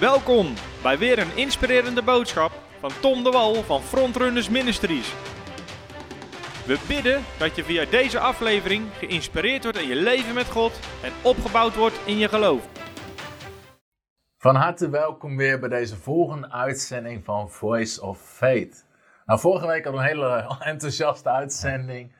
Welkom bij weer een inspirerende boodschap van Tom de Wal van Frontrunners Ministries. We bidden dat je via deze aflevering geïnspireerd wordt in je leven met God en opgebouwd wordt in je geloof. Van harte welkom weer bij deze volgende uitzending van Voice of Faith. Nou, vorige week hadden we een hele enthousiaste uitzending.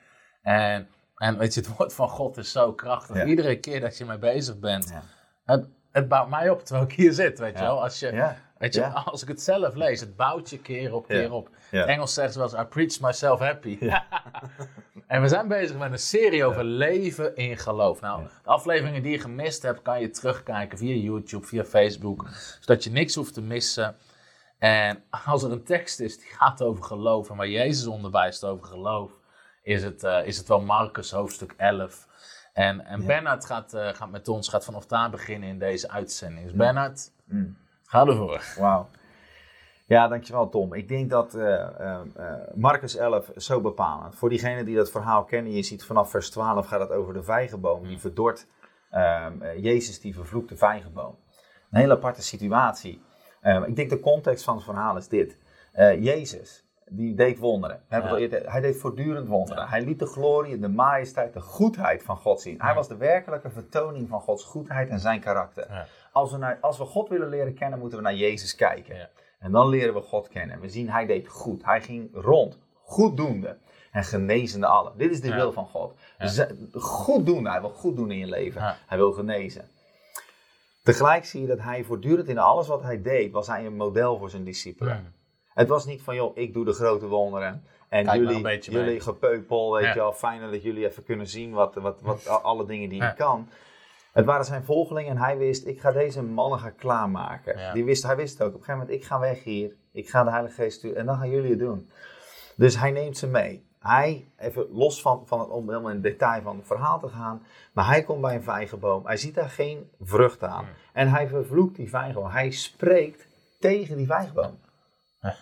En, en weet je, het woord van God is zo krachtig. Ja. Iedere keer dat je mee bezig bent, Ja. het, het bouwt mij op terwijl ik hier zit, weet je wel. Als, je, weet je, als ik het zelf lees, het bouwt je keer op keer op. Engels zegt ze wel eens, I preach myself happy. en we zijn bezig met een serie over leven in geloof. Nou, de afleveringen die je gemist hebt, kan je terugkijken via YouTube, via Facebook. Zodat je niks hoeft te missen. En als er een tekst is die gaat over geloof en waar Jezus onderwijst over geloof, is het, eh, is het wel Marcus hoofdstuk 11. En, en Ja. Bernard gaat, eh, gaat met ons, gaat vanaf daar beginnen in deze uitzending. Dus Bernard, Mm. ga ervoor. Wauw. Ja, dankjewel Tom. Ik denk dat eh, Marcus 11 is zo bepalend. Voor diegenen die dat verhaal kennen, je ziet vanaf vers 12 gaat het over de vijgenboom die verdort. Ehm, eh, Jezus die vervloekt de vijgenboom. Een hele aparte situatie. Ehm, ik denk de context van het verhaal is dit. Jezus, die deed wonderen. Eerder- hij deed voortdurend wonderen. Hij liet de glorie, de majesteit, de goedheid van God zien. Hij was de werkelijke vertoning van Gods goedheid en zijn karakter. Als, we naar, als we God willen leren kennen, moeten we naar Jezus kijken. En dan leren we God kennen. En we zien, hij deed goed. Hij ging rond, goeddoende en genezende allen. Dit is de wil van God. Goed doen, hij wil goed doen in je leven. Hij wil genezen. Tegelijk zie je dat hij voortdurend in alles wat hij deed, was hij een model voor zijn discipelen. Het was niet van, joh, ik doe de grote wonderen. En jullie, jullie gepeupel, weet Ja. je wel. Fijn dat jullie even kunnen zien wat, wat, wat, alle dingen die Ja. je kan. Het waren zijn volgelingen en hij wist, ik ga deze mannen gaan klaarmaken. Ja. Die wist, hij wist ook, op een gegeven moment, ik ga weg hier. Ik ga de Heilige Geest sturen en dan gaan jullie het doen. Dus hij neemt ze mee. Hij, even los van, van het, om helemaal in detail van het verhaal te gaan. Maar hij komt bij een vijgenboom. Hij ziet daar geen vrucht aan. En hij vervloekt die vijgenboom. Hij spreekt tegen die vijgenboom. Ja.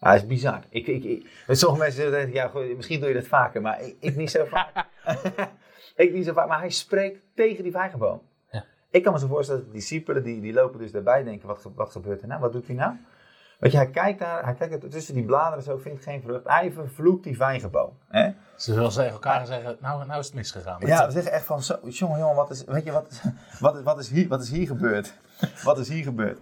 Dat is bizar. Ik, ik, ik, sommige mensen denken, ja, misschien doe je dat vaker, maar ik, ik niet zo vaak. ik niet zo vaak, maar hij spreekt tegen die vijgenboom. Ja. Ik kan me zo voorstellen dat de discipelen, die, die lopen dus daarbij, denken, wat, wat gebeurt er nou? Wat doet hij nou? Weet je, hij kijkt daar, hij kijkt tussen die bladeren zo, vindt geen vrucht. Hij vervloekt die vijgenboom. Hè? Ze zullen tegen elkaar zeggen, nou, nou is het misgegaan. Ja, we zeggen echt van, zo, jongen, jongen, wat is, weet je, wat, is- wat, is- wat, is hier, wat is hier gebeurd? Wat is hier gebeurd?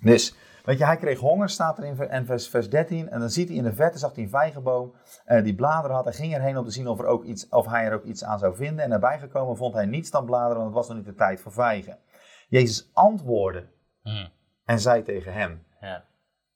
Dus, weet je, hij kreeg honger, staat er in ver- en vers, vers 13. En dan ziet hij in de verte, zag hij een vijgenboom eh, die bladeren had. Hij ging erheen om te zien of, er ook iets, of hij er ook iets aan zou vinden. En daarbij gekomen vond hij niets dan bladeren, want het was nog niet de tijd voor vijgen. Jezus antwoordde Hmm. en zei tegen hem, Ja.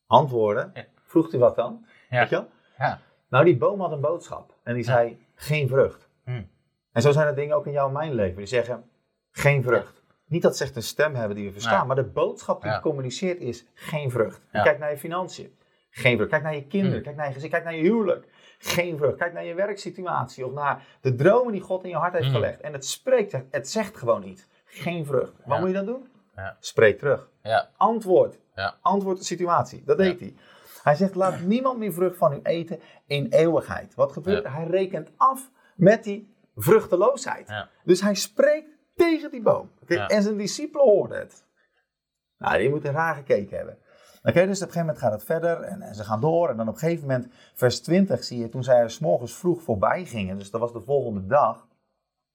antwoorden, Ja. vroeg hij wat dan? Ja. Weet je wel? Ja. Nou, die boom had een boodschap. En die zei, geen vrucht. Hmm. En zo zijn er dingen ook in jouw en mijn leven. Die zeggen, geen vrucht. Niet dat ze echt een stem hebben die we verstaan. Maar de boodschap die gecommuniceerd is, geen vrucht. Kijkt naar je financiën. Geen vrucht. Kijk naar je kinderen. Hmm. Kijk naar je gezin. Kijk naar je huwelijk. Geen vrucht. Kijk naar je werksituatie. Of naar de dromen die God in je hart heeft Hmm. gelegd. En het spreekt, het zegt gewoon niet. Geen vrucht. Wat moet je dan doen? Ja. Spreek terug. Ja. Antwoord. Ja. Antwoord de situatie. Dat deed hij. Hij zegt, laat niemand meer vrucht van u eten in eeuwigheid. Wat gebeurt Ja. Hij rekent af met die vruchteloosheid. Ja. Dus hij spreekt tegen die boom. Ja. En zijn discipelen hoorden het. Nou, die moeten raar gekeken hebben. Oké, dus op een gegeven moment gaat het verder en, en ze gaan door. En dan op een gegeven moment, vers 20 zie je, toen zij er 's morgens vroeg voorbij gingen, dus dat was de volgende dag,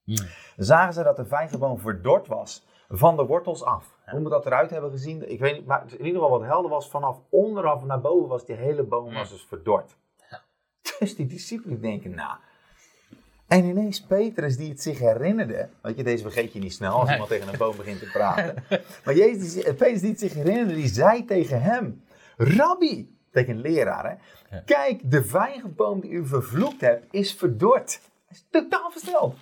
Hmm. zagen ze dat de vijgenboom verdord was van de wortels af. Hoe we dat eruit hebben gezien, ik weet niet, maar in ieder geval wat helder was, vanaf onderaf naar boven was die hele boom was dus verdord. Dus die discipelen denken, nou... En ineens Petrus die het zich herinnerde, weet je, deze vergeet je niet snel als Nee. iemand tegen een boom begint te praten. maar Jezus, Petrus die het zich herinnerde, die zei tegen hem, Rabbi, tegen leraar hè, Ja. kijk, de vijgenboom die u vervloekt hebt, is verdord. Hij is totaal versteld.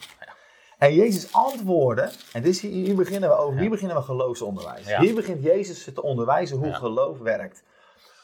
En Jezus antwoordde, en dit is, hier, hier beginnen we over, hier beginnen we geloofsonderwijs. Ja. Hier begint Jezus te onderwijzen hoe geloof werkt.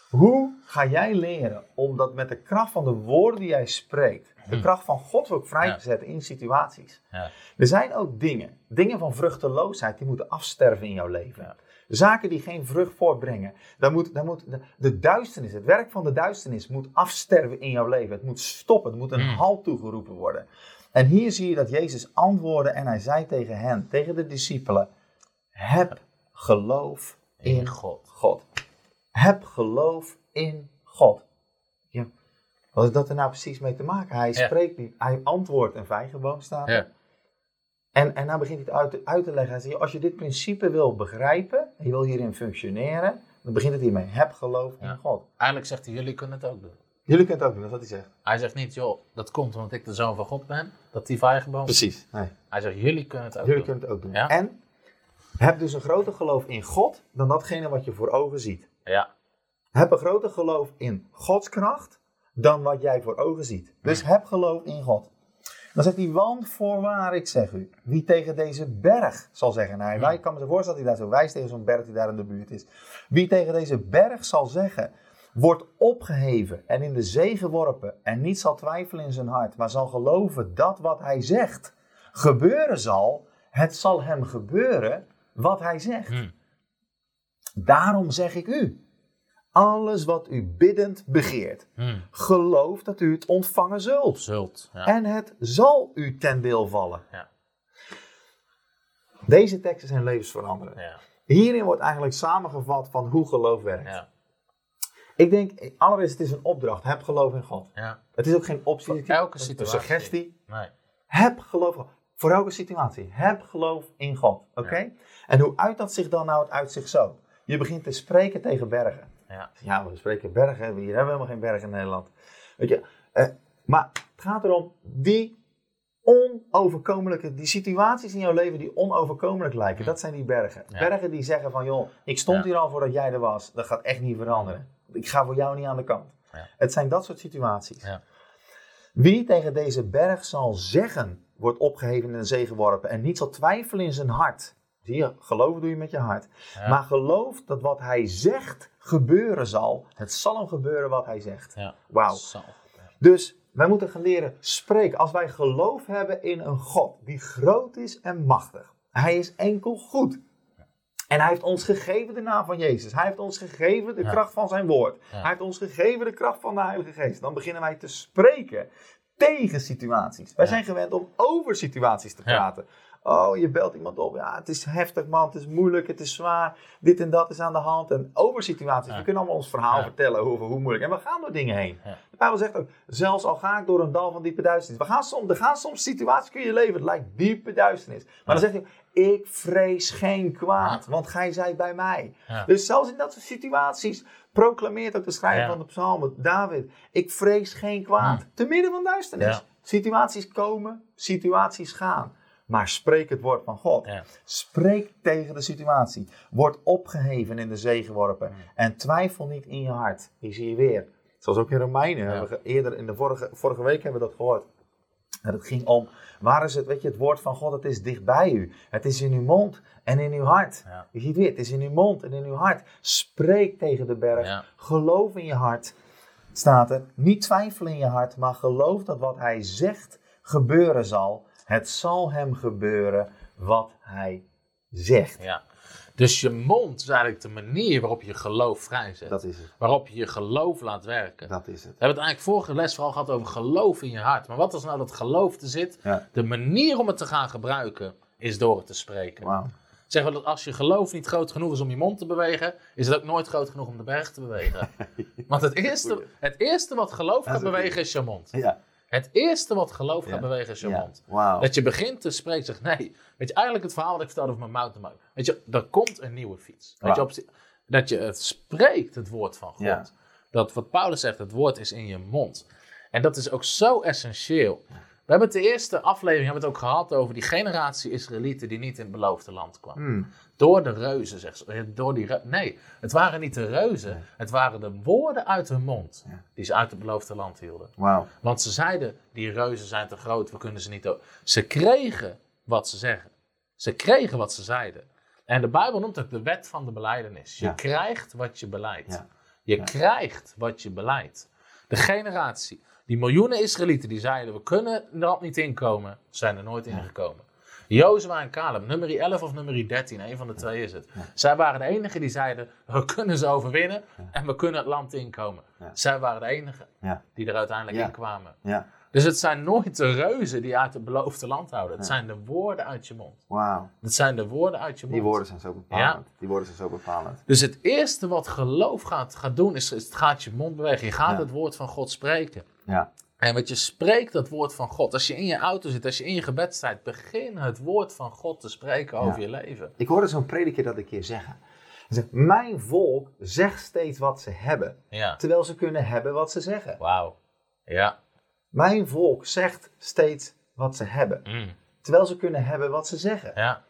Hoe ga jij leren om dat met de kracht van de woorden die jij spreekt, de kracht van God ook vrij Ja. te zetten in situaties? Ja. Er zijn ook dingen, dingen van vruchteloosheid, die moeten afsterven in jouw leven. Ja. Zaken die geen vrucht voortbrengen. Dan moet, dan moet de, de duisternis, het werk van de duisternis moet afsterven in jouw leven. Het moet stoppen, het moet een Mm. halt toegeroepen worden. En hier zie je dat Jezus antwoordde en hij zei tegen hen, tegen de discipelen, heb geloof in God. God. Heb geloof in God. Ja. Wat is dat er nou precies mee te maken? Hij spreekt niet, hij antwoordt een vijgenboom staat. er. Ja. En, en nou begint hij het uit, te- uit te leggen. Hij zegt, als je dit principe wil begrijpen, en je wil hierin functioneren, dan begint het hiermee. Heb geloof in. God. Eigenlijk zegt hij, jullie kunnen het ook doen. Jullie kunnen het ook doen, dat is wat hij zegt. Hij zegt niet, joh, dat komt omdat ik de zoon van God ben, dat die vijgenboom. Precies. Nee. Hij zegt, jullie kunnen het ook Jullie doen. kunnen het ook doen. Ja. En heb dus een groter geloof in God dan datgene wat je voor ogen ziet. Ja, Heb een groter geloof in Gods kracht dan wat jij voor ogen ziet. Dus heb geloof in God. Dan zegt hij, want voorwaar ik zeg u, wie tegen deze berg zal zeggen. Nou, wij kan me zo voorstellen dat hij daar zo wijst tegen zo'n berg die daar in de buurt is. Wie tegen deze berg zal zeggen, wordt opgeheven en in de zee geworpen en niet zal twijfelen in zijn hart, maar zal geloven dat wat hij zegt gebeuren zal, het zal hem gebeuren wat hij zegt. Hmm. Daarom zeg ik u, alles wat u biddend begeert, Hmm. geloof dat u het ontvangen zult. zult. Ja. En het zal u ten deel vallen. Ja. Deze teksten zijn levensveranderend. Ja. Hierin wordt eigenlijk samengevat van hoe geloof werkt. Ja. Ik denk, allereerst, het is een opdracht. Heb geloof in God. Ja. Het is ook geen optie. Voor elke situatie. Een suggestie. Nee. Heb geloof in God. Voor elke situatie. Heb geloof in God. Oké? En hoe uit dat zich dan nou? Het uit zich zo. Je begint te spreken tegen bergen. Ja. Ja, we spreken bergen. Hier hebben we helemaal geen bergen in Nederland. Weet je, eh, maar het gaat erom die onoverkomelijke, die situaties in jouw leven die onoverkomelijk lijken, dat zijn die bergen. Ja. Bergen die zeggen van, joh, ik stond Ja. hier al voordat jij er was. Dat gaat echt niet veranderen. Ik ga voor jou niet aan de kant. Ja. Het zijn dat soort situaties. Ja. Wie tegen deze berg zal zeggen, wordt opgeheven de zee geworpen en niet zal twijfelen in zijn hart. Zie je, geloven doe je met je hart. Maar geloof dat wat hij zegt gebeuren zal. Het zal hem gebeuren wat hij zegt. Ja. Wauw. Dus wij moeten gaan leren spreken. Als wij geloof hebben in een God die groot is en machtig. Hij is enkel goed. En hij heeft ons gegeven de naam van Jezus. Hij heeft ons gegeven de Ja. kracht van zijn woord. Ja. Hij heeft ons gegeven de kracht van de Heilige Geest. Dan beginnen wij te spreken tegen situaties. Wij zijn gewend om over situaties te praten. Oh, je belt iemand op. Ja, het is heftig man, het is moeilijk, het is zwaar. Dit en dat is aan de hand. En over situaties. Ja. We kunnen allemaal ons verhaal Ja. vertellen over hoe moeilijk. En we gaan door dingen heen. Ja. De Bijbel zegt ook, zelfs al ga ik door een dal van diepe duisternis. We gaan soms, er gaan soms situaties in je leven, het lijkt diepe duisternis. Maar dan zegt hij, ik vrees geen kwaad, want gij zijt bij mij. Dus zelfs in dat soort situaties proclameert ook de schrijver van de psalmen, David, ik vrees geen kwaad. Te midden van duisternis. Situaties komen, situaties gaan. Maar spreek het woord van God. Ja. Spreek tegen de situatie. Word opgeheven in de zee geworpen. En twijfel niet in je hart. Die zie je weer. Zoals ook in Romeinen. We eerder in de vorige, vorige week hebben we dat gehoord. En het ging om, waar is het, weet je, het woord van God, het is dicht bij u. Het is in uw mond en in uw hart. Je ziet weer, het is in uw mond en in uw hart. Spreek tegen de berg. Geloof in je hart, staat er. Niet twijfelen in je hart, maar geloof dat wat hij zegt gebeuren zal. Het zal hem gebeuren wat hij zegt. Ja. Dus je mond is eigenlijk de manier waarop je geloof vrijzet. Dat is het. Waarop je je geloof laat werken. Dat is het. We hebben het eigenlijk vorige les vooral gehad over geloof in je hart. Maar wat als nou dat geloof te zit? Ja. De manier om het te gaan gebruiken is door het te spreken. Wauw. Zeggen we dat als je geloof niet groot genoeg is om je mond te bewegen, is het ook nooit groot genoeg om de berg te bewegen. Want het eerste, het eerste wat geloof een bewegen is je mond. Ja. Het eerste wat geloof gaat bewegen is je mond. Dat je begint te spreken, zegt nee. Weet je, eigenlijk het verhaal wat ik vertelde over mijn mountainbike. Weet je, er komt een nieuwe fiets. Weet je, op, dat je het spreekt, het woord van God. Dat wat Paulus zegt, het woord is in je mond. En dat is ook zo essentieel. We hebben het de eerste aflevering hebben het ook gehad over die generatie Israëlieten die niet in het beloofde land kwam. Hmm. Door de reuzen, zegt ze. Eh, Door die nee, het waren niet de reuzen. Het waren de woorden uit hun mond Ja. die ze uit het beloofde land hielden. Wauw. Want ze zeiden, die reuzen zijn te groot, we kunnen ze niet... o-" Ze kregen wat ze zeggen. Ze kregen wat ze zeiden. En de Bijbel noemt het de wet van de beleidenis. Je Ja. krijgt wat je beleidt. Ja. Je krijgt wat je beleidt. De generatie, die miljoenen Israëlieten die zeiden, we kunnen er land niet inkomen, zijn er nooit ingekomen. Jozua en Caleb, nummer 11 of nummer 13, een van de twee is het. Zij waren de enigen die zeiden, we kunnen ze overwinnen en we kunnen het land inkomen. Ja. Zij waren de enigen die er uiteindelijk in kwamen. Dus het zijn nooit de reuzen die uit het beloofde land houden. Het zijn de woorden uit je mond. Wauw. Het zijn de woorden uit je mond. Die woorden zijn zo bepalend. Die woorden zijn zo bepalend. Dus het eerste wat geloof gaat, gaat doen, is, is het gaat je mond bewegen. Je gaat het woord van God spreken. Ja. En wat je spreekt, dat woord van God. Als je in je auto zit, als je in je gebed staat, begin het woord van God te spreken over Ja. je leven. Ik hoorde zo'n prediker dat een keer zeggen. Hij zegt, mijn volk zegt steeds wat ze hebben. Ja. Terwijl ze kunnen hebben wat ze zeggen. Wauw. Ja. Mijn volk zegt steeds wat ze hebben. Mm. Terwijl ze kunnen hebben wat ze zeggen. Ja.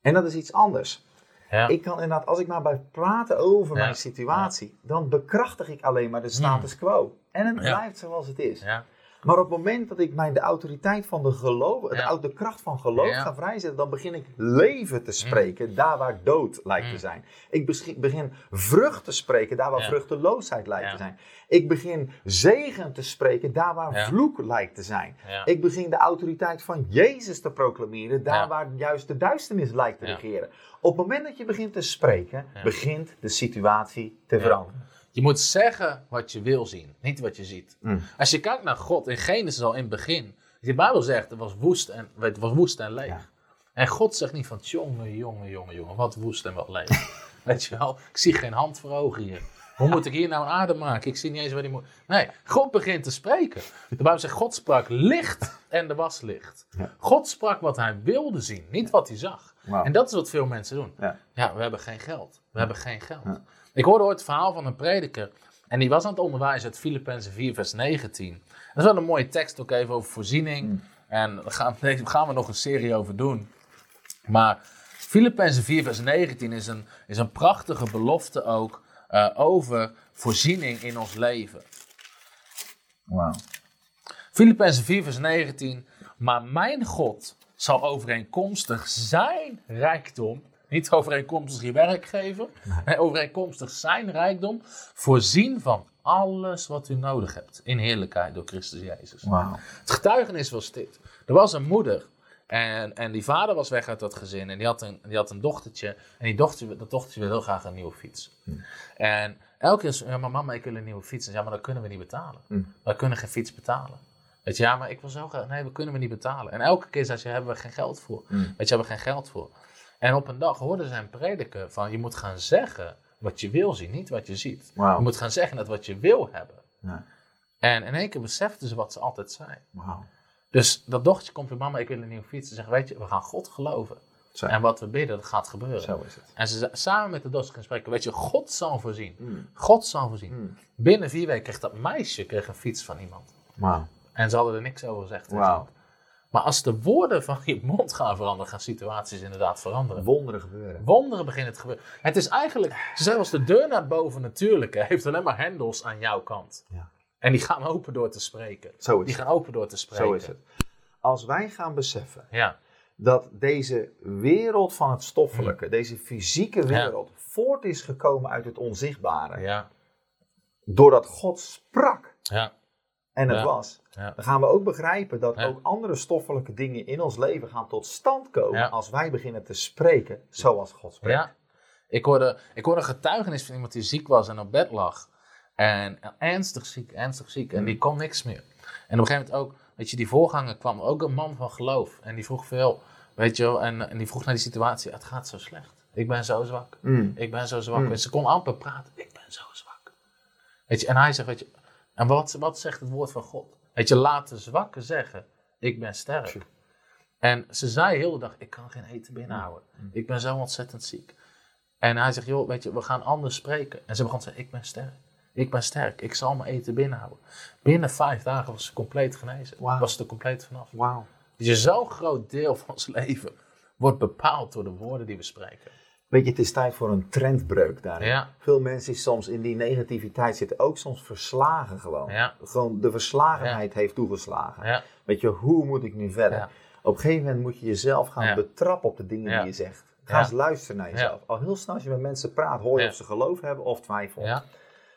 En dat is iets anders. Ja. Ik kan inderdaad, als ik maar bij praten over mijn situatie, dan bekrachtig ik alleen maar de status quo. En het. Ja. blijft zoals het is. ja. Maar op het moment dat ik mij de autoriteit van de geloof, de, Ja. au- de kracht van geloof Ja. ga vrijzetten, dan begin ik leven te spreken daar waar dood lijkt Mm. te zijn. Ik begin vrucht te spreken daar waar Ja. vruchteloosheid lijkt te zijn. Ik begin zegen te spreken daar waar vloek lijkt te zijn. Ik begin de autoriteit van Jezus te proclameren daar waar juist de duisternis lijkt te regeren. Op het moment dat je begint te spreken, begint de situatie te veranderen. Je moet zeggen wat je wil zien, niet wat je ziet. Mm. Als je kijkt naar God, in Genesis al in het begin. De Bijbel zegt, het was woest en, het was woest en leeg. Ja. En God zegt niet van, jongen, jongen, jongen, jongen, wat woest en wat leeg. Weet je wel, ik zie geen hand voor ogen hier. Hoe moet ik hier nou een aarde maken? Ik zie niet eens waar die moet. Nee, God begint te spreken. De Bijbel zegt, God sprak licht en er was licht. Ja. God sprak wat hij wilde zien, niet wat hij zag. En dat is wat veel mensen doen. Ja. Ja, we hebben geen geld. We hebben geen geld. Ik hoorde ooit het verhaal van een prediker. En die was aan het onderwijzen uit Filippenzen 4, vers 19. Dat is wel een mooie tekst, ook even over voorziening. En daar gaan, daar gaan we nog een serie over doen. Maar Filippenzen 4, vers 19 is een, is een prachtige belofte ook eh, over voorziening in ons leven. Wauw. Filippenzen 4, vers 19. Maar mijn God zal overeenkomstig zijn rijkdom, niet overeenkomstig je werk geven, nee, overeenkomstig zijn rijkdom, voorzien van alles wat u nodig hebt in heerlijkheid door Christus Jezus. Wauw. Het getuigenis was dit. Er was een moeder en, en die vader was weg uit dat gezin en die had een, die had een dochtertje. En die dochtertje, dat dochtertje wil heel graag een nieuwe fiets. En elke keer, zei, ja maar mama ik wil een nieuwe fiets. En ja maar dat kunnen we niet betalen. We kunnen geen fiets betalen. Weet je, ja maar ik wil zo graag, nee we kunnen we niet betalen. En elke keer zei ze, hebben we geen geld voor. Weet je, hebben we geen geld voor. En op een dag hoorde ze hem prediken van je moet gaan zeggen wat je wil zien, niet wat je ziet. Je moet gaan zeggen dat wat je wil hebben. Ja. En in één keer besefte ze wat ze altijd zei. Dus dat dochtertje komt bij mama, ik wil een nieuwe fiets. Ze zegt, weet je, we gaan God geloven. Zo. En wat we bidden, dat gaat gebeuren. Zo is het. En ze samen met de dochter gaan spreken, weet je, God zal voorzien. God zal voorzien. Binnen vier weken kreeg dat meisje kreeg een fiets van iemand. En ze hadden er niks over gezegd. Maar als de woorden van je mond gaan veranderen, gaan situaties inderdaad veranderen. Wonderen gebeuren. Wonderen beginnen te gebeuren. Het is eigenlijk, ze zeggen als de deur naar boven natuurlijke heeft alleen maar hendels aan jouw kant. Ja. En die gaan open door te spreken. Zo is Die het. gaan open door te spreken. Zo is het. Als wij gaan beseffen Ja, dat deze wereld van het stoffelijke, deze fysieke wereld, voort is gekomen uit het onzichtbare, ja, doordat God sprak ja. En het Ja. was, Ja. dan gaan we ook begrijpen dat ook andere stoffelijke dingen in ons leven gaan tot stand komen als wij beginnen te spreken zoals God spreekt. Ja. Ik hoorde, ik hoorde een getuigenis van iemand die ziek was en op bed lag. En ernstig ziek, ernstig ziek. En die kon niks meer. En op een gegeven moment ook, weet je, die voorganger kwam, ook een man van geloof. En die vroeg veel, weet je wel, en, en die vroeg naar die situatie. Het gaat zo slecht. Ik ben zo zwak. Mm. Ik ben zo zwak. En ze kon amper praten. Ik ben zo zwak. Weet je, en hij zegt, weet je, en wat, wat zegt het woord van God? Weet je, laat de zwakken zeggen, ik ben sterk. En ze zei heel de dag, ik kan geen eten binnenhouden. Ik ben zo ontzettend ziek. En hij zegt, joh, weet je, we gaan anders spreken. En ze begon te zeggen, ik ben sterk. Ik ben sterk. Ik zal mijn eten binnenhouden. Binnen vijf dagen was ze compleet genezen. Was ze er compleet vanaf. Wauw. Dus zo'n groot deel van ons leven wordt bepaald door de woorden die we spreken. Weet je, het is tijd voor een trendbreuk daarin. Ja. Veel mensen die soms in die negativiteit zitten, ook soms verslagen gewoon. Ja. Gewoon de verslagenheid heeft toegeslagen. Weet je, hoe moet ik nu verder? Op een gegeven moment moet je jezelf gaan betrappen op de dingen die je zegt. Ga eens luisteren naar jezelf. Al heel snel als je met mensen praat, hoor je of ze geloof hebben of twijfel. ja,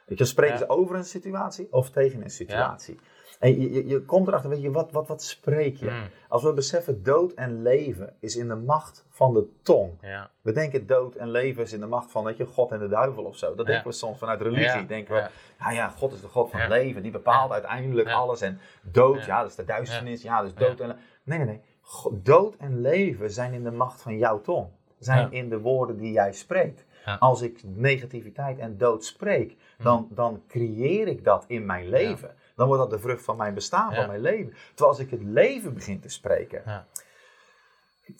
Weet je, spreken ze over een situatie of tegen een situatie. En je, je, je komt erachter, weet je, wat, wat, wat spreek je? Mm. Als we beseffen, dood en leven is in de macht van de tong. Ja. We denken dood en leven is in de macht van, weet je, God en de duivel of zo. Dat Ja. denken we soms vanuit religie. Ja. Denken we, Ja. ja, ja, God is de God van Ja. het leven. Die bepaalt Ja. uiteindelijk Ja. alles. En dood, Ja. ja, dat is de duisternis. Ja, dus Ja. dood en Nee, nee, nee. God- dood en leven zijn in de macht van jouw tong. Zijn Ja. in de woorden die jij spreekt. Ja. Als ik negativiteit en dood spreek, dan, dan creëer ik dat in mijn leven. Dan wordt dat de vrucht van mijn bestaan, Ja. van mijn leven. Terwijl als ik het leven begin te spreken, Ja.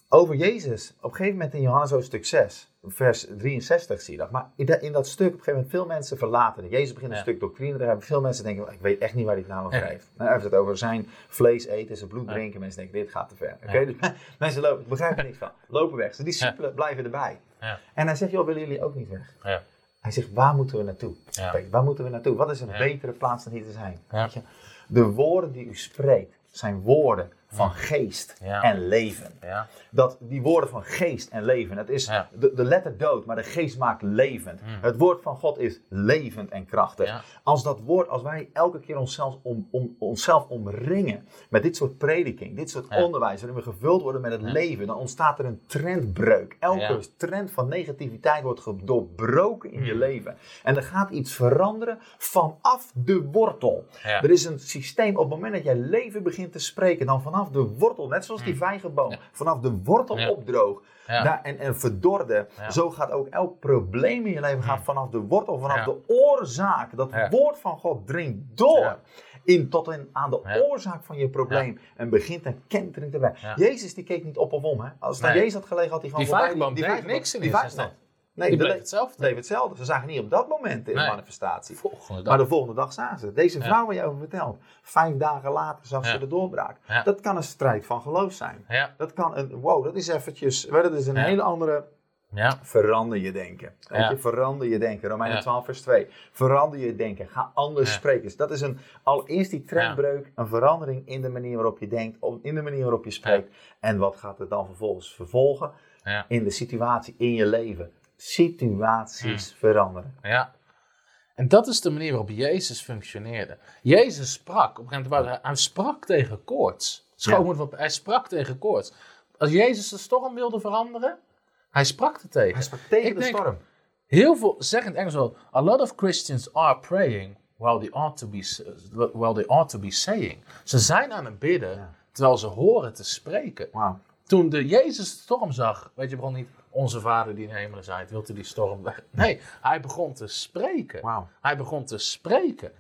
over Jezus, op een gegeven moment in Johannes hoofdstuk 6, vers 63 zie je dat. Maar in dat, in dat stuk, op een gegeven moment, veel mensen verlaten. Jezus begint een stuk doctrine, daar hebben veel mensen denken, ik weet echt niet waar hij het nou over heeft. Nou, hij heeft het over zijn vlees eten, zijn bloed drinken. Mensen denken, dit gaat te ver. Oké, dus mensen lopen, ik begrijp er niks van. Lopen weg. Zijn discipelen blijven erbij. Ja. En hij zegt, joh, willen jullie ook niet weg? Ja. Hij zegt, waar moeten we naartoe? Ja. Kijk, waar moeten we naartoe? Wat is een Ja. betere plaats dan hier te zijn? Ja. Weet je? De woorden die u spreekt, zijn woorden van geest Ja. en leven Ja. dat die woorden van geest en leven, het is Ja. de, de letter dood, maar de geest maakt levend. Het woord van God is levend en krachtig. Als dat woord, als wij elke keer onszelf, om, om, onszelf omringen met dit soort prediking, dit soort onderwijs, waarin we gevuld worden met het leven, dan ontstaat er een trendbreuk. Elke trend van negativiteit wordt doorbroken in je leven. En er gaat iets veranderen vanaf de wortel. Er is een systeem, op het moment dat jij leven begint te spreken, dan vanaf de wortel, net zoals die vijgenboom, Ja. vanaf de wortel Ja. opdroog daar, en, en verdorde, zo gaat ook elk probleem in je leven gaat vanaf de wortel, vanaf de oorzaak. Dat woord van God dringt door. In, tot in, aan de Ja. oorzaak van je probleem. En begint een kentering te. Ja. Jezus die keek niet op of om. Hè? Als het aan. Jezus had gelegen, had hij gewoon Die voorbij- vijgenboom deed vijgenboom- niks in die vijgenboom. Nee, Die de bleef le- hetzelfde. bleef hetzelfde. Ze zagen niet op dat moment de Nee. manifestatie. Volgende dag. Maar de volgende dag zagen ze. Deze Ja. vrouw waar je over vertelt. Vijf dagen later zag ze Ja. de doorbraak. Ja. Dat kan een strijd van geloof zijn. Ja. Dat kan een, wow, dat is eventjes, dat is een Ja. hele andere, Ja. verander je denken. Weet Ja. je, verander je denken. Romeinen Ja. 12 vers 2. Verander je denken. Ga anders Ja. spreken. Dus dat is een, allereerst die trendbreuk, een verandering in de manier waarop je denkt, in de manier waarop je spreekt. En wat gaat het dan vervolgens vervolgen? Ja. In de situatie, in je leven. Situaties veranderen. Ja. En dat is de manier waarop Jezus functioneerde. Jezus sprak, op een gegeven moment, hij sprak tegen koorts. Hij sprak tegen koorts. Als Jezus de storm wilde veranderen, hij sprak er tegen. Hij sprak tegen Ik de denk- storm. Heel veel, zeg in het Engels wel, a lot of Christians are praying while they ought to be, while they ought to be saying. Ze zijn aan het bidden Ja. terwijl ze horen te spreken. Wauw. Toen de Jezus de storm zag, weet je, begon niet onze vader die in de hemelen zijt, wilt u die storm weg? Nee, hij begon te spreken. Hij begon te spreken.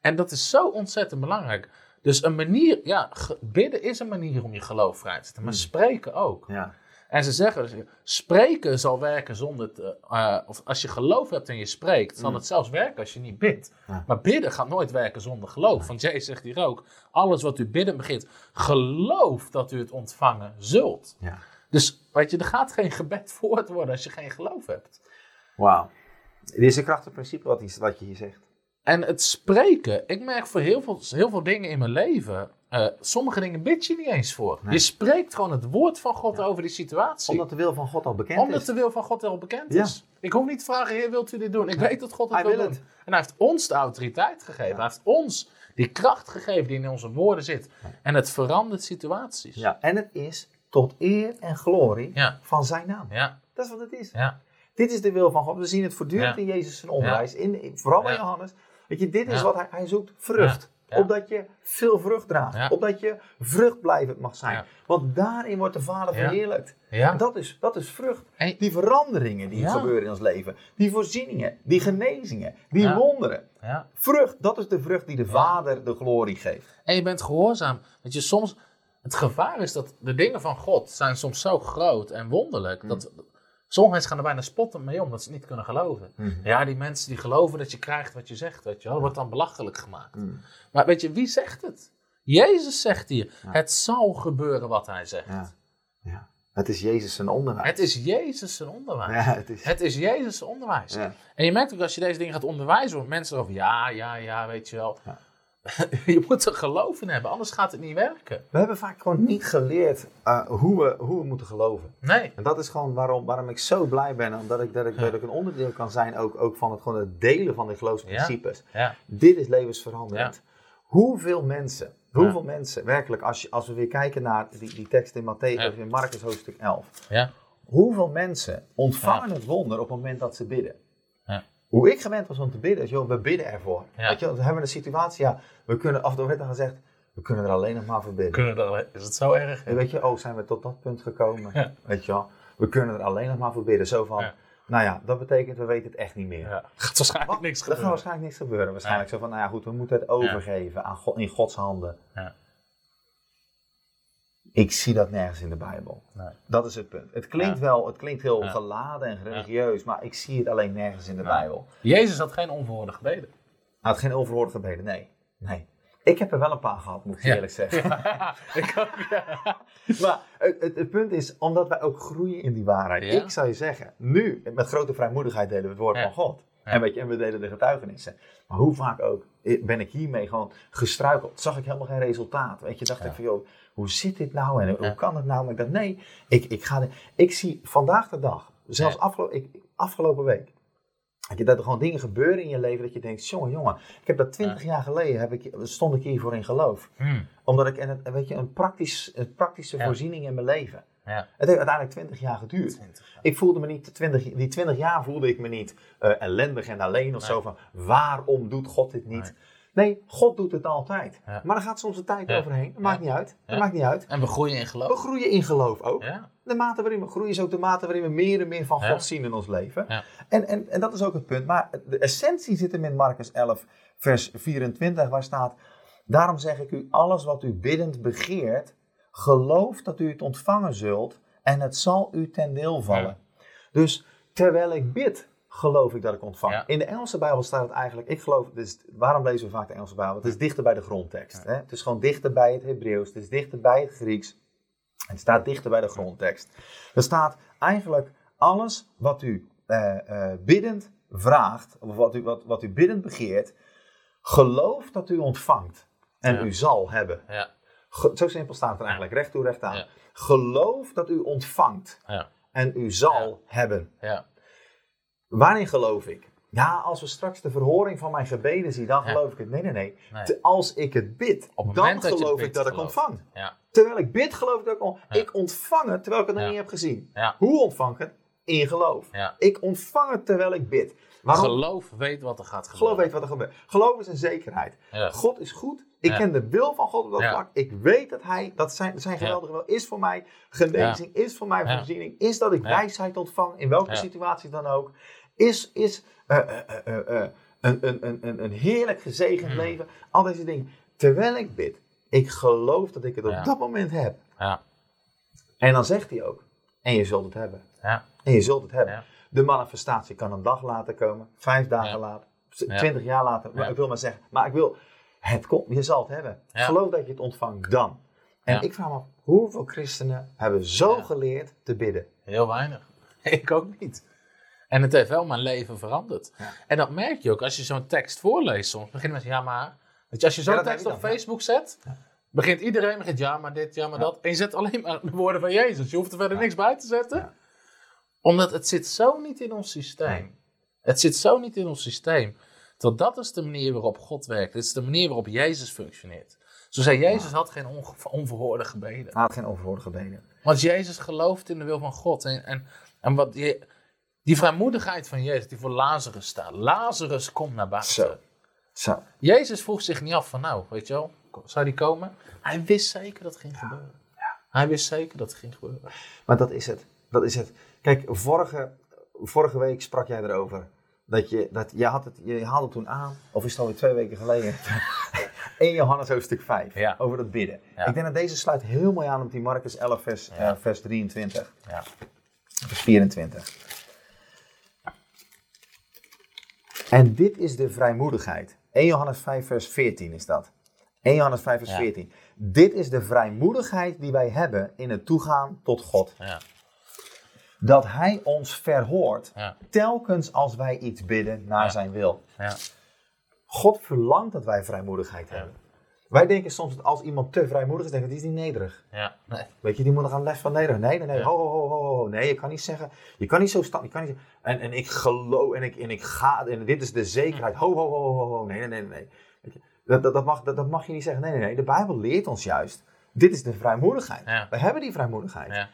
En dat is zo ontzettend belangrijk. Dus een manier, ja, bidden is een manier om je geloof vrij te zetten, maar spreken ook. Ja. En ze zeggen, dus, spreken zal werken zonder, te, eh, of als je geloof hebt en je spreekt, zal het zelfs werken als je niet bidt. Ja. Maar bidden gaat nooit werken zonder geloof. Want Jezus zegt hier ook, alles wat u bidden begint, geloof dat u het ontvangen zult. Ja. Dus weet je, er gaat geen gebed voort worden als je geen geloof hebt. Wauw. Dit is een krachtig principe wat je hier zegt. En het spreken, ik merk voor heel veel, heel veel dingen in mijn leven, eh, sommige dingen bid je niet eens voor. Je spreekt gewoon het woord van God over die situatie. Omdat de wil van God al bekend Omdat is. de wil van God al bekend Ja. is. Ik hoef niet te vragen, Heer, wilt u dit doen? Ik weet dat God het Hij wil wil doen. het. En hij heeft ons de autoriteit gegeven. Hij heeft ons die kracht gegeven die in onze woorden zit. En het verandert situaties. Ja. En het is tot eer en glorie van zijn naam. Ja, Dat is wat het is. ja, Dit is de wil van God. We zien het voortdurend in Jezus zijn onderwijs. In, in- vooral bij. Johannes. Weet je, dit is wat hij, hij zoekt. Vrucht. Ja. Ja. Opdat je veel vrucht draagt. Ja. Opdat je vruchtblijvend mag zijn. Ja. Want daarin wordt de Vader verheerlijkt. ja. Dat, is, dat is vrucht. En- Die veranderingen die gebeuren in ons leven. Die voorzieningen. Die genezingen. Die wonderen. ja. Vrucht. Dat is de vrucht die de Vader de glorie geeft. En je bent gehoorzaam. Weet je, soms, het gevaar is dat de dingen van God zijn soms zo groot en wonderlijk. Dat sommige mensen gaan er bijna spotten mee om, dat ze niet kunnen geloven. Ja, die mensen die geloven dat je krijgt wat je zegt, weet je wel, dat wordt dan belachelijk gemaakt. Maar weet je, wie zegt het? Jezus zegt hier, het zal gebeuren wat hij zegt. Ja. Ja. Het is Jezus zijn onderwijs. Het is Jezus zijn onderwijs. Ja, het is... Het is Jezus zijn onderwijs. Ja. En je merkt ook als je deze dingen gaat onderwijzen, mensen erover, ja, ja, ja, weet je wel. Je moet er geloof in hebben, anders gaat het niet werken. We hebben vaak gewoon niet geleerd uh, hoe, we, hoe we moeten geloven. Nee. En dat is gewoon waarom, waarom ik zo blij ben. Omdat ik, dat, ik, dat ik een onderdeel kan zijn ook, ook van het, gewoon het delen van de geloofsprincipes. Ja. Dit is levensveranderend. Hoeveel mensen, hoeveel mensen, werkelijk, als, je, als we weer kijken naar die, die tekst in Matthäus, of in Marcus hoofdstuk 11. Ja. Hoeveel mensen ontvangen het wonder op het moment dat ze bidden? Hoe ik gewend was om te bidden, is, joh, we bidden ervoor. Ja. Weet je, dan hebben we een situatie, ja, we kunnen, af en toe werd er gezegd, we kunnen er alleen nog maar voor bidden. Kunnen er, is het zo erg? Weet je, oh, zijn we tot dat punt gekomen? Ja. Weet je wel, we kunnen er alleen nog maar voor bidden. Zo van, nou ja, dat betekent, we weten het echt niet meer. Ja. Gaat waarschijnlijk niks Er gaat gebeuren. waarschijnlijk niks gebeuren. Waarschijnlijk zo van, nou ja, goed, we moeten het overgeven aan God, in Gods handen. Ja. Ik zie dat nergens in de Bijbel. Nee. Dat is het punt. Het klinkt Ja. wel, het klinkt heel Ja. geladen en religieus, maar ik zie het alleen nergens in de Ja. Bijbel. Jezus had geen onverhoorde gebeden. Hij had geen overhoorde gebeden, nee. nee. Ik heb er wel een paar gehad, moet ik eerlijk zeggen. ik ook, ja. Maar het, het, het punt is, omdat wij ook groeien in die waarheid. Ja. Ik zou je zeggen, nu, met grote vrijmoedigheid delen we het woord Ja. van God. En, weet je, en we delen de getuigenissen. Maar hoe vaak ook ben ik hiermee gewoon gestruikeld. Zag ik helemaal geen resultaat. Weet je, dacht ik van, joh, hoe zit dit nou? En hoe kan het nou? Maar ik dacht, nee, ik, ik, ga de, ik zie vandaag de dag, zelfs Ja. afgelo ik, afgelopen week, dat, er gewoon dingen gebeuren in je leven dat je denkt, jongen, jongen, ik heb dat twintig jaar geleden, heb ik, stond ik hiervoor in geloof. Hmm. Omdat ik, en het, weet je, een, praktisch, een praktische Ja. voorziening in mijn leven. Ja. Het heeft uiteindelijk 20 jaar geduurd. 20 jaar. Ik voelde me niet, 20, die 20 jaar voelde ik me niet eh, ellendig en alleen of Nee. zo van waarom doet God dit niet? Nee, God doet het altijd. Ja. Maar er gaat soms een tijd Ja. overheen. Dat maakt niet uit. Dat maakt niet uit. En we groeien in We geloof. groeien in geloof ook. De mate waarin we groeien is ook de mate waarin we meer en meer van. God zien in ons leven. En, en, en dat is ook het punt. Maar de essentie zit hem in Marcus 11, vers 24, waar staat: Daarom zeg ik u, alles wat u biddend begeert, geloof dat u het ontvangen zult en het zal u ten deel vallen. Dus terwijl ik bid, geloof ik dat ik ontvang. Ja. In de Engelse Bijbel staat het eigenlijk, ik geloof, dus waarom lezen we vaak de Engelse Bijbel? Het is dichter bij de grondtekst. Hè? Het is gewoon dichter bij het Hebreeuws, het is dichter bij het Grieks. Het staat dichter bij de grondtekst. Er staat eigenlijk alles wat u eh, eh, biddend vraagt, of wat u, wat, wat u biddend begeert, geloof dat u ontvangt en u zal hebben. Ja. Zo simpel staat het er eigenlijk, recht toe, recht aan. Ja. Geloof dat u ontvangt Ja. en u zal hebben. Ja. Waarin geloof ik? Ja, als we straks de verhoring van mijn gebeden zien, dan geloof ik het. Nee, nee, nee. Als ik het bid, Op het dan geloof ik dat ik geloof. ontvang. Ja. Terwijl ik bid, geloof ik dat ik on- Ja. Ik ontvang het terwijl ik het nog niet heb gezien. Hoe ontvang ik het? In geloof. Ja. Ik ontvang het terwijl ik bid. Waarom? Geloof weet wat er gaat gebeuren. Geloof weet wat er gebeurt. Geloof is een zekerheid. Ja. God is goed. Ik Ja. ken de wil van God op dat vlak. Ik weet dat hij, dat zijn, zijn geweldige wil is voor mij genezing, is voor mij voorziening, is dat ik wijsheid ontvang, in welke situatie dan ook. Is, is eh, een, een, een, een, een heerlijk gezegend Hmm. leven. Al deze dingen. Terwijl ik bid, ik geloof dat ik het op dat moment heb. Ja. En dan zegt hij ook, en je zult het hebben. Ja. En je zult het hebben. Ja. De manifestatie kan een dag later komen, vijf dagen Ja. later, twintig jaar later. Maar ik wil maar zeggen, maar ik wil, het komt, je zal het hebben. Geloof dat je het ontvangt dan. En ik vraag me af, hoeveel christenen hebben zo geleerd te bidden? Heel weinig. Ik ook niet. En het heeft wel mijn leven veranderd. Ja. En dat merk je ook als je zo'n tekst voorleest soms. Beginnen mensen, ja maar... Weet je, als je zo'n Ja, tekst op ja. Facebook zet... Begint iedereen met ja maar dit, ja maar dat. En je zet alleen maar de woorden van Jezus. Je hoeft er verder niks bij te zetten. Ja. Omdat het zit zo niet in ons systeem. Het zit zo niet in ons systeem. Want dat is de manier waarop God werkt. Dit is de manier waarop Jezus functioneert. Zo zei Jezus had geen onverhoorde gebeden. Hij had geen overwoord gebeden. Want Jezus gelooft in de wil van God. En, en, en wat die, die vrijmoedigheid van Jezus, die voor Lazarus staat. Lazarus komt naar buiten. Zo. Zo. Jezus vroeg zich niet af van, nou, weet je wel, zou die komen? Hij wist zeker dat het ging gebeuren. Hij wist zeker dat het ging gebeuren. Maar dat is het. Dat is het. Kijk, vorige, vorige week sprak jij erover. Dat je, dat, je, had het, je haalde toen aan, of is het alweer twee weken geleden, in Johannes hoofdstuk 5, Ja. over dat bidden. Ja. Ik denk dat deze sluit heel mooi aan op die Marcus 11, vers, Ja. eh, vers 23, Ja. vers 24. En dit is de vrijmoedigheid. 1 Johannes 5, vers 14 is dat. 1 Johannes 5, vers Ja. 14. Dit is de vrijmoedigheid die wij hebben in het toegaan tot God. Dat Hij ons verhoort Ja. telkens als wij iets bidden naar Ja. zijn wil. Ja. God verlangt dat wij vrijmoedigheid hebben. Wij denken soms dat als iemand te vrijmoedig is, denken we, die is niet nederig. Ja. Nee. Weet je, die moet nog aan les van nederig. Nee, nee, nee. Ho, ho, ho, ho, ho. Nee, je kan niet zeggen. Je kan niet zo staan. Je kan niet, en, en ik geloof en ik, en ik ga. En dit is de zekerheid. Ho, ho, ho, ho, ho. Nee, nee, nee, nee. Dat, dat, dat, mag, dat, dat mag je niet zeggen. Nee, nee, nee. De Bijbel leert ons juist. Dit is de vrijmoedigheid. We hebben die vrijmoedigheid.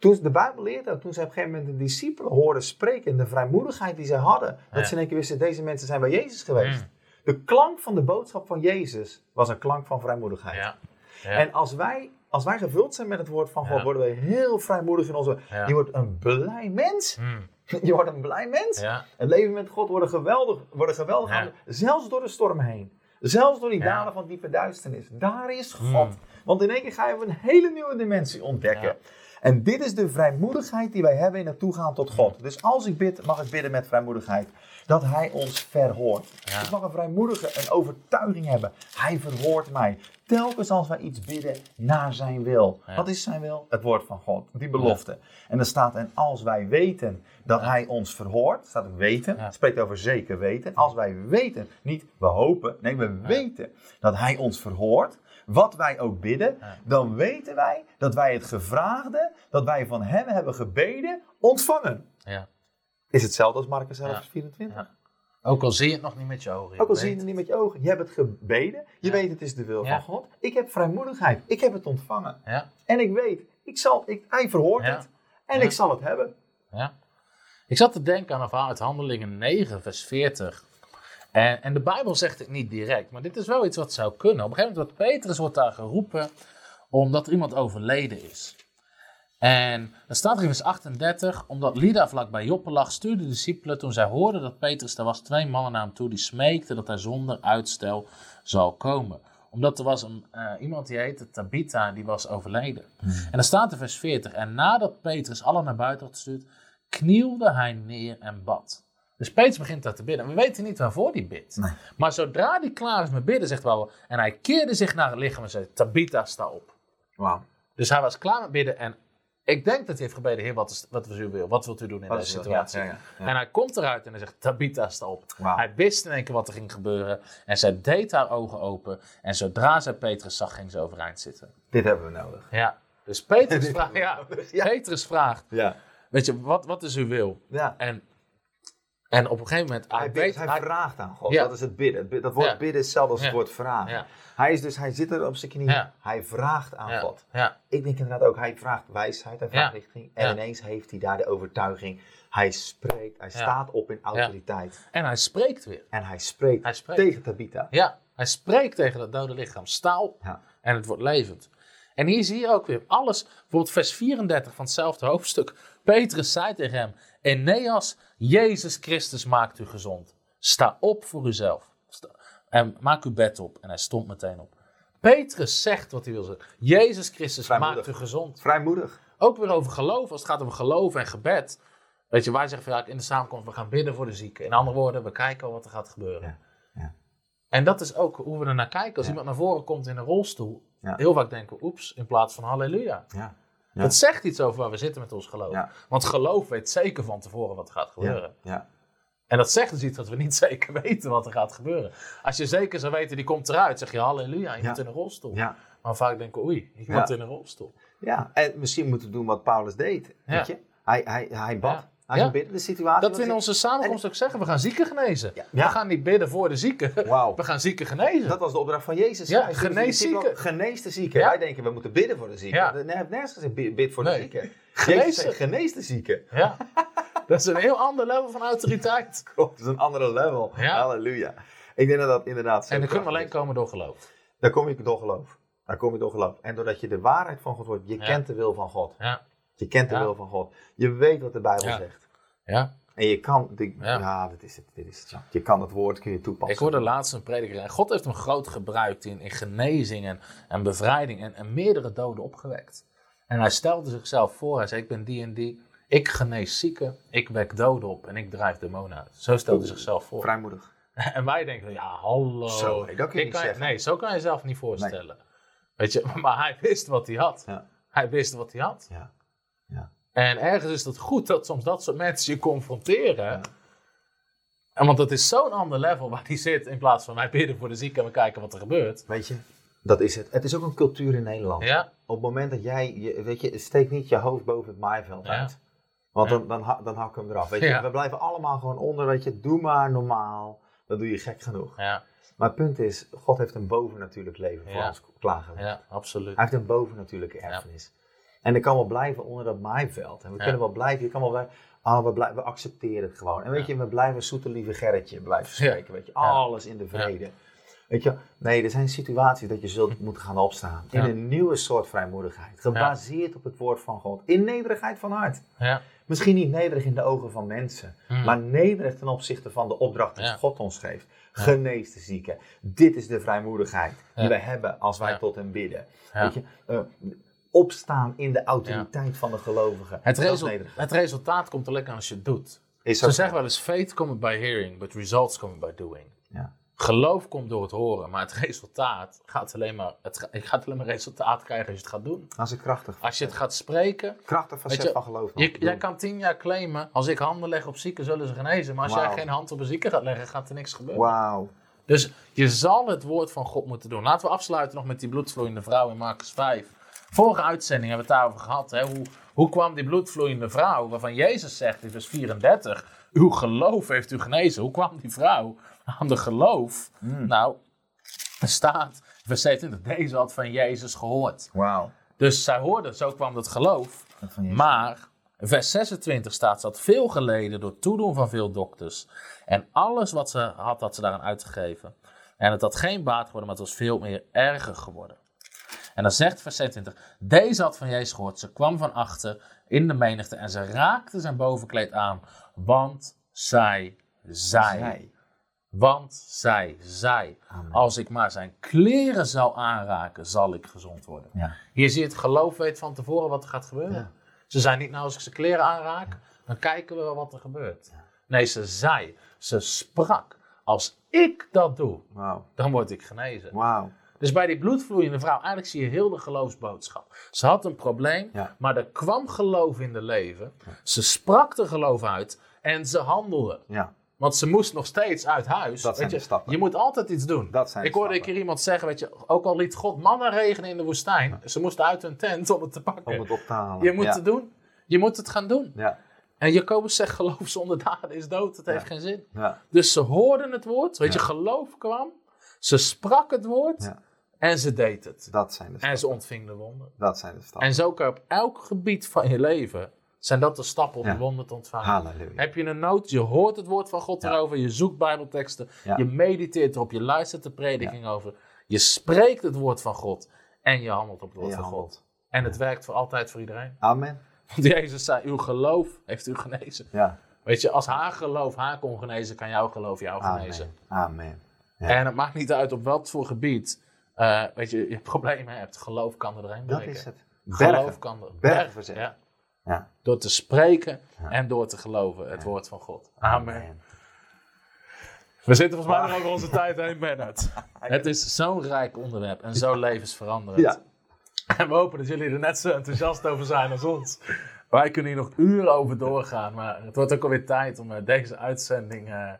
Toen, de Bijbel leert ook, toen ze op een gegeven moment de discipelen hoorden spreken, de vrijmoedigheid die zij hadden, dat ze in één keer wisten, deze mensen zijn bij Jezus geweest. Mm. De klank van de boodschap van Jezus was een klank van vrijmoedigheid. Ja. Ja. En als wij, als wij gevuld zijn met het woord van God, worden we heel vrijmoedig in onze... Je wordt een blij mens. Mm. Je wordt een blij mens. Het leven met God wordt geweldig, wordt geweldig zelfs door de storm heen. Zelfs door die Ja. dalen van diepe duisternis. Daar is God. Mm. Want in één keer ga je een hele nieuwe dimensie ontdekken. Ja. En dit is de vrijmoedigheid die wij hebben in het toegaan tot God. Dus als ik bid, mag ik bidden met vrijmoedigheid. Dat Hij ons verhoort. Ja. Ik mag een vrijmoedige, een overtuiging hebben. Hij verhoort mij. Telkens als wij iets bidden naar zijn wil. Ja. Wat is zijn wil? Het woord van God. Die belofte. En er staat, en als wij weten dat hij ons verhoort. staat weten. Het spreekt over zeker weten. Als wij weten, niet we hopen. Nee, we weten dat hij ons verhoort. Wat wij ook bidden. Dan weten wij dat wij het gevraagde, dat wij van hem hebben gebeden, ontvangen. Ja. Is hetzelfde als Marcus 11, Ja. vers 24? Ja. Ook al zie je het nog niet met je ogen. Ook al zie je het niet met je ogen. Je hebt het gebeden. Je Ja. weet het is de wil Ja. van God. Ik heb vrijmoedigheid. Ik heb het ontvangen. Ja. En ik weet, ik zal, ik, hij verhoort het. En ik zal het hebben. Ja. Ik zat te denken aan een verhaal uit Handelingen 9, vers 40. En, en de Bijbel zegt het niet direct, maar dit is wel iets wat zou kunnen. Op een gegeven moment wordt Petrus wordt daar geroepen omdat er iemand overleden is. En dan staat er in vers 38, omdat Lida vlak bij Joppe lag, stuurde de discipelen toen zij hoorden dat Petrus er was, twee mannen naar hem toe die smeekten dat hij zonder uitstel zou komen. Omdat er was een, eh, iemand die heette Tabitha, die was overleden. En dan staat er vers 40, en nadat Petrus allen naar buiten had gestuurd, knielde hij neer en bad. Dus Petrus begint daar te bidden. We weten niet waarvoor hij bidt. Nee. Maar zodra hij klaar is met bidden, zegt wel, en hij keerde zich naar het lichaam en zei, Tabitha, sta op. Dus hij was klaar met bidden en ik denk dat hij heeft gebeden, heer, wat, is, wat is u wil? Wat wilt u doen in Wat deze situatie? Ja, ja, ja. En hij komt eruit en hij zegt, Tabitha, sta op. Hij wist in één keer wat er ging gebeuren en zij deed haar ogen open en zodra zij Petrus zag, ging ze overeind zitten. Dit hebben we nodig. Ja, dus Petrus vraagt, ja. Petrus vraagt, Ja. weet je, wat, wat is uw wil? ja. En, en op een gegeven moment, hij, Hij, bidt, hij hij- vraagt aan God. Ja. Dat is het bidden. Dat woord Ja. bidden is hetzelfde als het Ja. woord vragen. Hij, is dus, hij zit er op zijn knieën. Hij vraagt aan God. ja, Ik denk inderdaad ook, hij vraagt wijsheid, hij vraagt richting. En ineens heeft hij daar de overtuiging. Hij spreekt, hij staat op in autoriteit. en hij spreekt weer. En hij spreekt, Hij spreekt. tegen Tabitha. Ja, hij spreekt tegen het dode lichaam. Sta op. Ja. En het wordt levend. En hier zie je ook weer alles. Bijvoorbeeld vers 34 van hetzelfde hoofdstuk. Petrus zei tegen hem. Eneas, Jezus Christus maakt u gezond. Sta op voor uzelf. Sta- en maak uw bed op. En hij stond meteen op. Petrus zegt wat hij wil zeggen. Jezus Christus Vrijmoedig. maakt u gezond. Vrijmoedig. Ook weer over geloof. Als het gaat over geloof en gebed. Weet je, wij zeggen vaak in de samenkomst, we gaan bidden voor de zieken. In andere woorden, we kijken wat er gaat gebeuren. Ja, ja. En dat is ook hoe we er naar kijken. Als Ja. iemand naar voren komt in een rolstoel, heel vaak denken we oeps, in plaats van halleluja. Ja. Ja. Het zegt iets over waar we zitten met ons geloof. Ja. Want geloof weet zeker van tevoren wat er gaat gebeuren. Ja. ja. En dat zegt dus iets dat we niet zeker weten wat er gaat gebeuren. Als je zeker zou weten, die komt eruit, zeg je halleluja, iemand Ja. in een rolstoel. Maar vaak denken oei, iemand Ja. in een rolstoel. Ja, en misschien moeten we doen wat Paulus deed. Weet je? Hij, hij, hij bad. Ja. de situatie. Dat we in onze samenkomst ook zeggen, we gaan zieken genezen. Ja. We gaan niet bidden voor de zieken, we gaan zieken genezen. Dat was de opdracht van Jezus. Ja, Hij genees zieken. Genees de zieken. Wij denken, we moeten bidden voor de zieken. Nee, heeft nergens gezegd, bid voor de zieken. Genees zegt, de zieken. Ja. Dat is een heel ander level van autoriteit. Klopt, dat is een andere level. Ja. Halleluja. Ik denk dat dat inderdaad zo En dat kunnen we alleen is. komen door geloof. Daar kom je door geloof. Daar kom je door geloof. En doordat je de waarheid van God hoort, je Ja. kent de wil van God. Ja. Je kent de Ja. wil van God. Je weet wat de Bijbel Ja. zegt. ja. En je kan, de, Ja. ja, dit is het, dit is het. Je kan het woord kun je toepassen. Ik hoorde laatst een prediker en God heeft hem groot gebruikt in, in genezing en, en bevrijding en, en meerdere doden opgewekt. En hij stelde zichzelf voor, hij zei ik ben die en die, ik genees zieken, ik wek doden op en ik drijf demonen uit. Zo stelde hij zichzelf voor. Vrijmoedig. En wij denken, ja hallo. Zo, nee, dat kun je niet zeggen. Nee, zo kan je jezelf niet voorstellen. Weet je, maar hij wist wat hij had. Ja. Hij wist wat hij had. Ja. Ja. En ergens is het goed dat soms dat soort mensen je confronteren. En want het is zo'n ander level waar die zit in plaats van wij bidden voor de zieken en we kijken wat er gebeurt. Weet je, dat is het. Het is ook een cultuur in Nederland. Ja, Op het moment dat jij, je, weet je, steek niet je hoofd boven het maaiveld Ja. uit. Want Ja. dan, dan, ha- dan hak ik hem eraf. Weet je, we blijven allemaal gewoon onder, weet je, doe maar normaal. Dan doe je gek genoeg. ja, Maar het punt is, God heeft een bovennatuurlijk leven voor ons klaargelegd. Ja, absoluut. Hij heeft een bovennatuurlijke erfenis. En ik kan wel blijven onder dat maaiveld. En we Ja. kunnen wel blijven, je kan wel blijven, ah, we, blijven, we accepteren het gewoon. En weet je, we blijven zoete lieve Gerritje blijven spreken. Weet je, alles in de vrede. Weet je, nee, er zijn situaties dat je zult moeten gaan opstaan. In Ja. een nieuwe soort vrijmoedigheid. Gebaseerd op het woord van God. In nederigheid van hart. Ja, Misschien niet nederig in de ogen van mensen, Hmm. maar nederig ten opzichte van de opdracht die. God ons geeft. Genees de zieken. Dit is de vrijmoedigheid die wij hebben als wij tot hem bidden. Weet je, eh, opstaan in de autoriteit van de gelovigen. Het, resultaat komt alleen als je het doet. Ze zeggen wel eens, faith cometh by hearing, but results come by doing. Ja. Geloof komt door het horen, maar het resultaat gaat alleen maar, het ga- je gaat alleen maar resultaat krijgen als je het gaat doen. Dat is een krachtig, Als je het gaat spreken, krachtig facet je, van geloof. je, jij kan tien jaar claimen, als ik handen leg op zieken zullen ze genezen. Maar als jij geen hand op een zieke gaat leggen, gaat er niks gebeuren. Wauw. Dus je zal het woord van God moeten doen. Laten we afsluiten nog met die bloedvloeiende vrouw in Marcus 5. Vorige uitzending hebben we het daarover gehad. Hè? Hoe, hoe kwam die bloedvloeiende vrouw, waarvan Jezus zegt in vers 34, uw geloof heeft u genezen. Hoe kwam die vrouw aan de geloof? Nou, er staat, vers 27, deze had van Jezus gehoord. Wauw. Dus zij hoorde, zo kwam geloof. Dat Jezus. Maar, vers 26 staat, ze had veel geleden door toedoen van veel dokters. En alles wat ze had, had ze daaraan uitgegeven. En het had geen baat geworden, maar het was veel meer erger geworden. En dan zegt vers 26, deze had van Jezus gehoord. Ze kwam van achter in de menigte en ze raakte zijn bovenkleed aan. Want zij zei, Zij. want zij Amen. als ik maar zijn kleren zou aanraken, zal ik gezond worden. Ja. Hier zie je het geloof weet van tevoren wat er gaat gebeuren. Ja. Ze zei niet, nou als ik zijn kleren aanraak, dan kijken we wel wat er gebeurt. Nee, ze zei, ze sprak, als ik dat doe, Wauw. dan word ik genezen. Wauw. Dus bij die bloedvloeiende vrouw, eigenlijk zie je heel de geloofsboodschap. Ze had een probleem, Ja. maar er kwam geloof in de leven. Ze sprak de geloof uit en ze handelde. Ja. Want ze moest nog steeds uit huis. Dat zijn Weet je. Je moet altijd iets doen. Dat zijn ik hoorde een keer iemand zeggen, weet je, ook al liet God mannen regenen in de woestijn, ze moesten uit hun tent om het te pakken. Om het op te halen. Je moet ja. het doen. Je moet het gaan doen. Ja. En Jacobus zegt, geloof zonder daden is dood. Het heeft geen zin. Ja. Dus ze hoorden het woord. Weet je, geloof kwam. Ze sprak het woord. En ze deed het. Dat zijn de En stappen. ze ontving de wonder. Dat zijn de stappen. En zo kan je op elk gebied van je leven, zijn dat de stappen om Ja. de wonder te ontvangen. Halleluja. Heb je een nood, je hoort het woord van God Ja. erover, je zoekt bijbelteksten, Ja. je mediteert erop, je luistert de prediking over, je spreekt het woord van God en je handelt op het woord van handelt. God. En het werkt voor altijd voor iedereen. Amen. Want Jezus zei, uw geloof heeft u genezen. Ja. Weet je, als haar geloof haar kon genezen, kan jouw geloof jou genezen. Amen. En het maakt niet uit op wat voor gebied, eh, weet je, je problemen hebt. Geloof kan er doorheen Dat breken. is het. Geloof kan er. Bergen verzetten. Ja. Ja. Door te spreken en door te geloven, het woord van God. Amen. We zitten volgens mij nog over onze tijd heen, Bernard. Het is zo'n rijk onderwerp en zo levensveranderend. Ja. En we hopen dat jullie er net zo enthousiast over zijn als ons. Wij kunnen hier nog uren over doorgaan, maar het wordt ook alweer tijd om eh, deze uitzending, eh,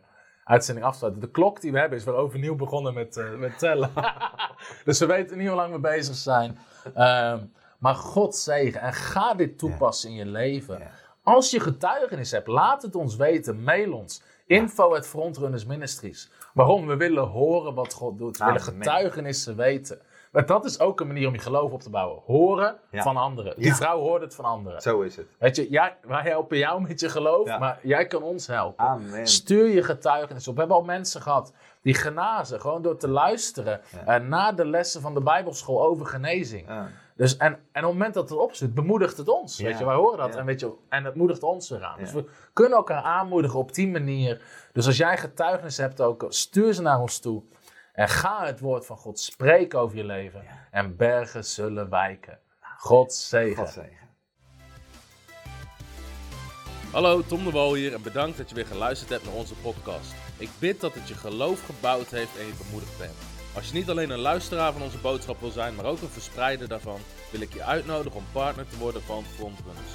uitzending af te sluiten. De klok die we hebben is weer overnieuw begonnen met, eh, met tellen. dus we weten niet hoe lang we bezig zijn. Ehm, maar God zegen en ga dit toepassen in je leven. Ja. Als je getuigenis hebt, laat het ons weten. Mail ons. Info at Frontrunners Ministries. Waarom? We willen horen wat God doet. We willen getuigenissen weten. Maar dat is ook een manier om je geloof op te bouwen. Horen Ja. van anderen. Die Ja. vrouw hoort het van anderen. Zo is het. Weet je, jij, wij helpen jou met je geloof, Ja. maar jij kan ons helpen. Amen. Stuur je getuigenis op. We hebben al mensen gehad die genazen, gewoon door te luisteren Ja. eh, na de lessen van de Bijbelschool over genezing. Dus, en, en op het moment dat het erop zit, bemoedigt het ons. Weet je, wij horen dat en, weet je, en het moedigt ons weer aan. Ja. Dus we kunnen elkaar aanmoedigen op die manier. Dus als jij getuigenis hebt ook, stuur ze naar ons toe. En ga het woord van God spreken over je leven. En bergen zullen wijken. God zegen. God zegen. Hallo, Tom de Wol hier en bedankt dat je weer geluisterd hebt naar onze podcast. Ik bid dat het je geloof gebouwd heeft en je bemoedigd bent. Als je niet alleen een luisteraar van onze boodschap wil zijn, maar ook een verspreider daarvan, wil ik je uitnodigen om partner te worden van Frontrunners.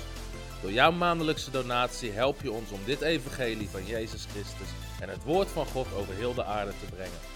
Door jouw maandelijkse donatie help je ons om dit evangelie van Jezus Christus en het woord van God over heel de aarde te brengen.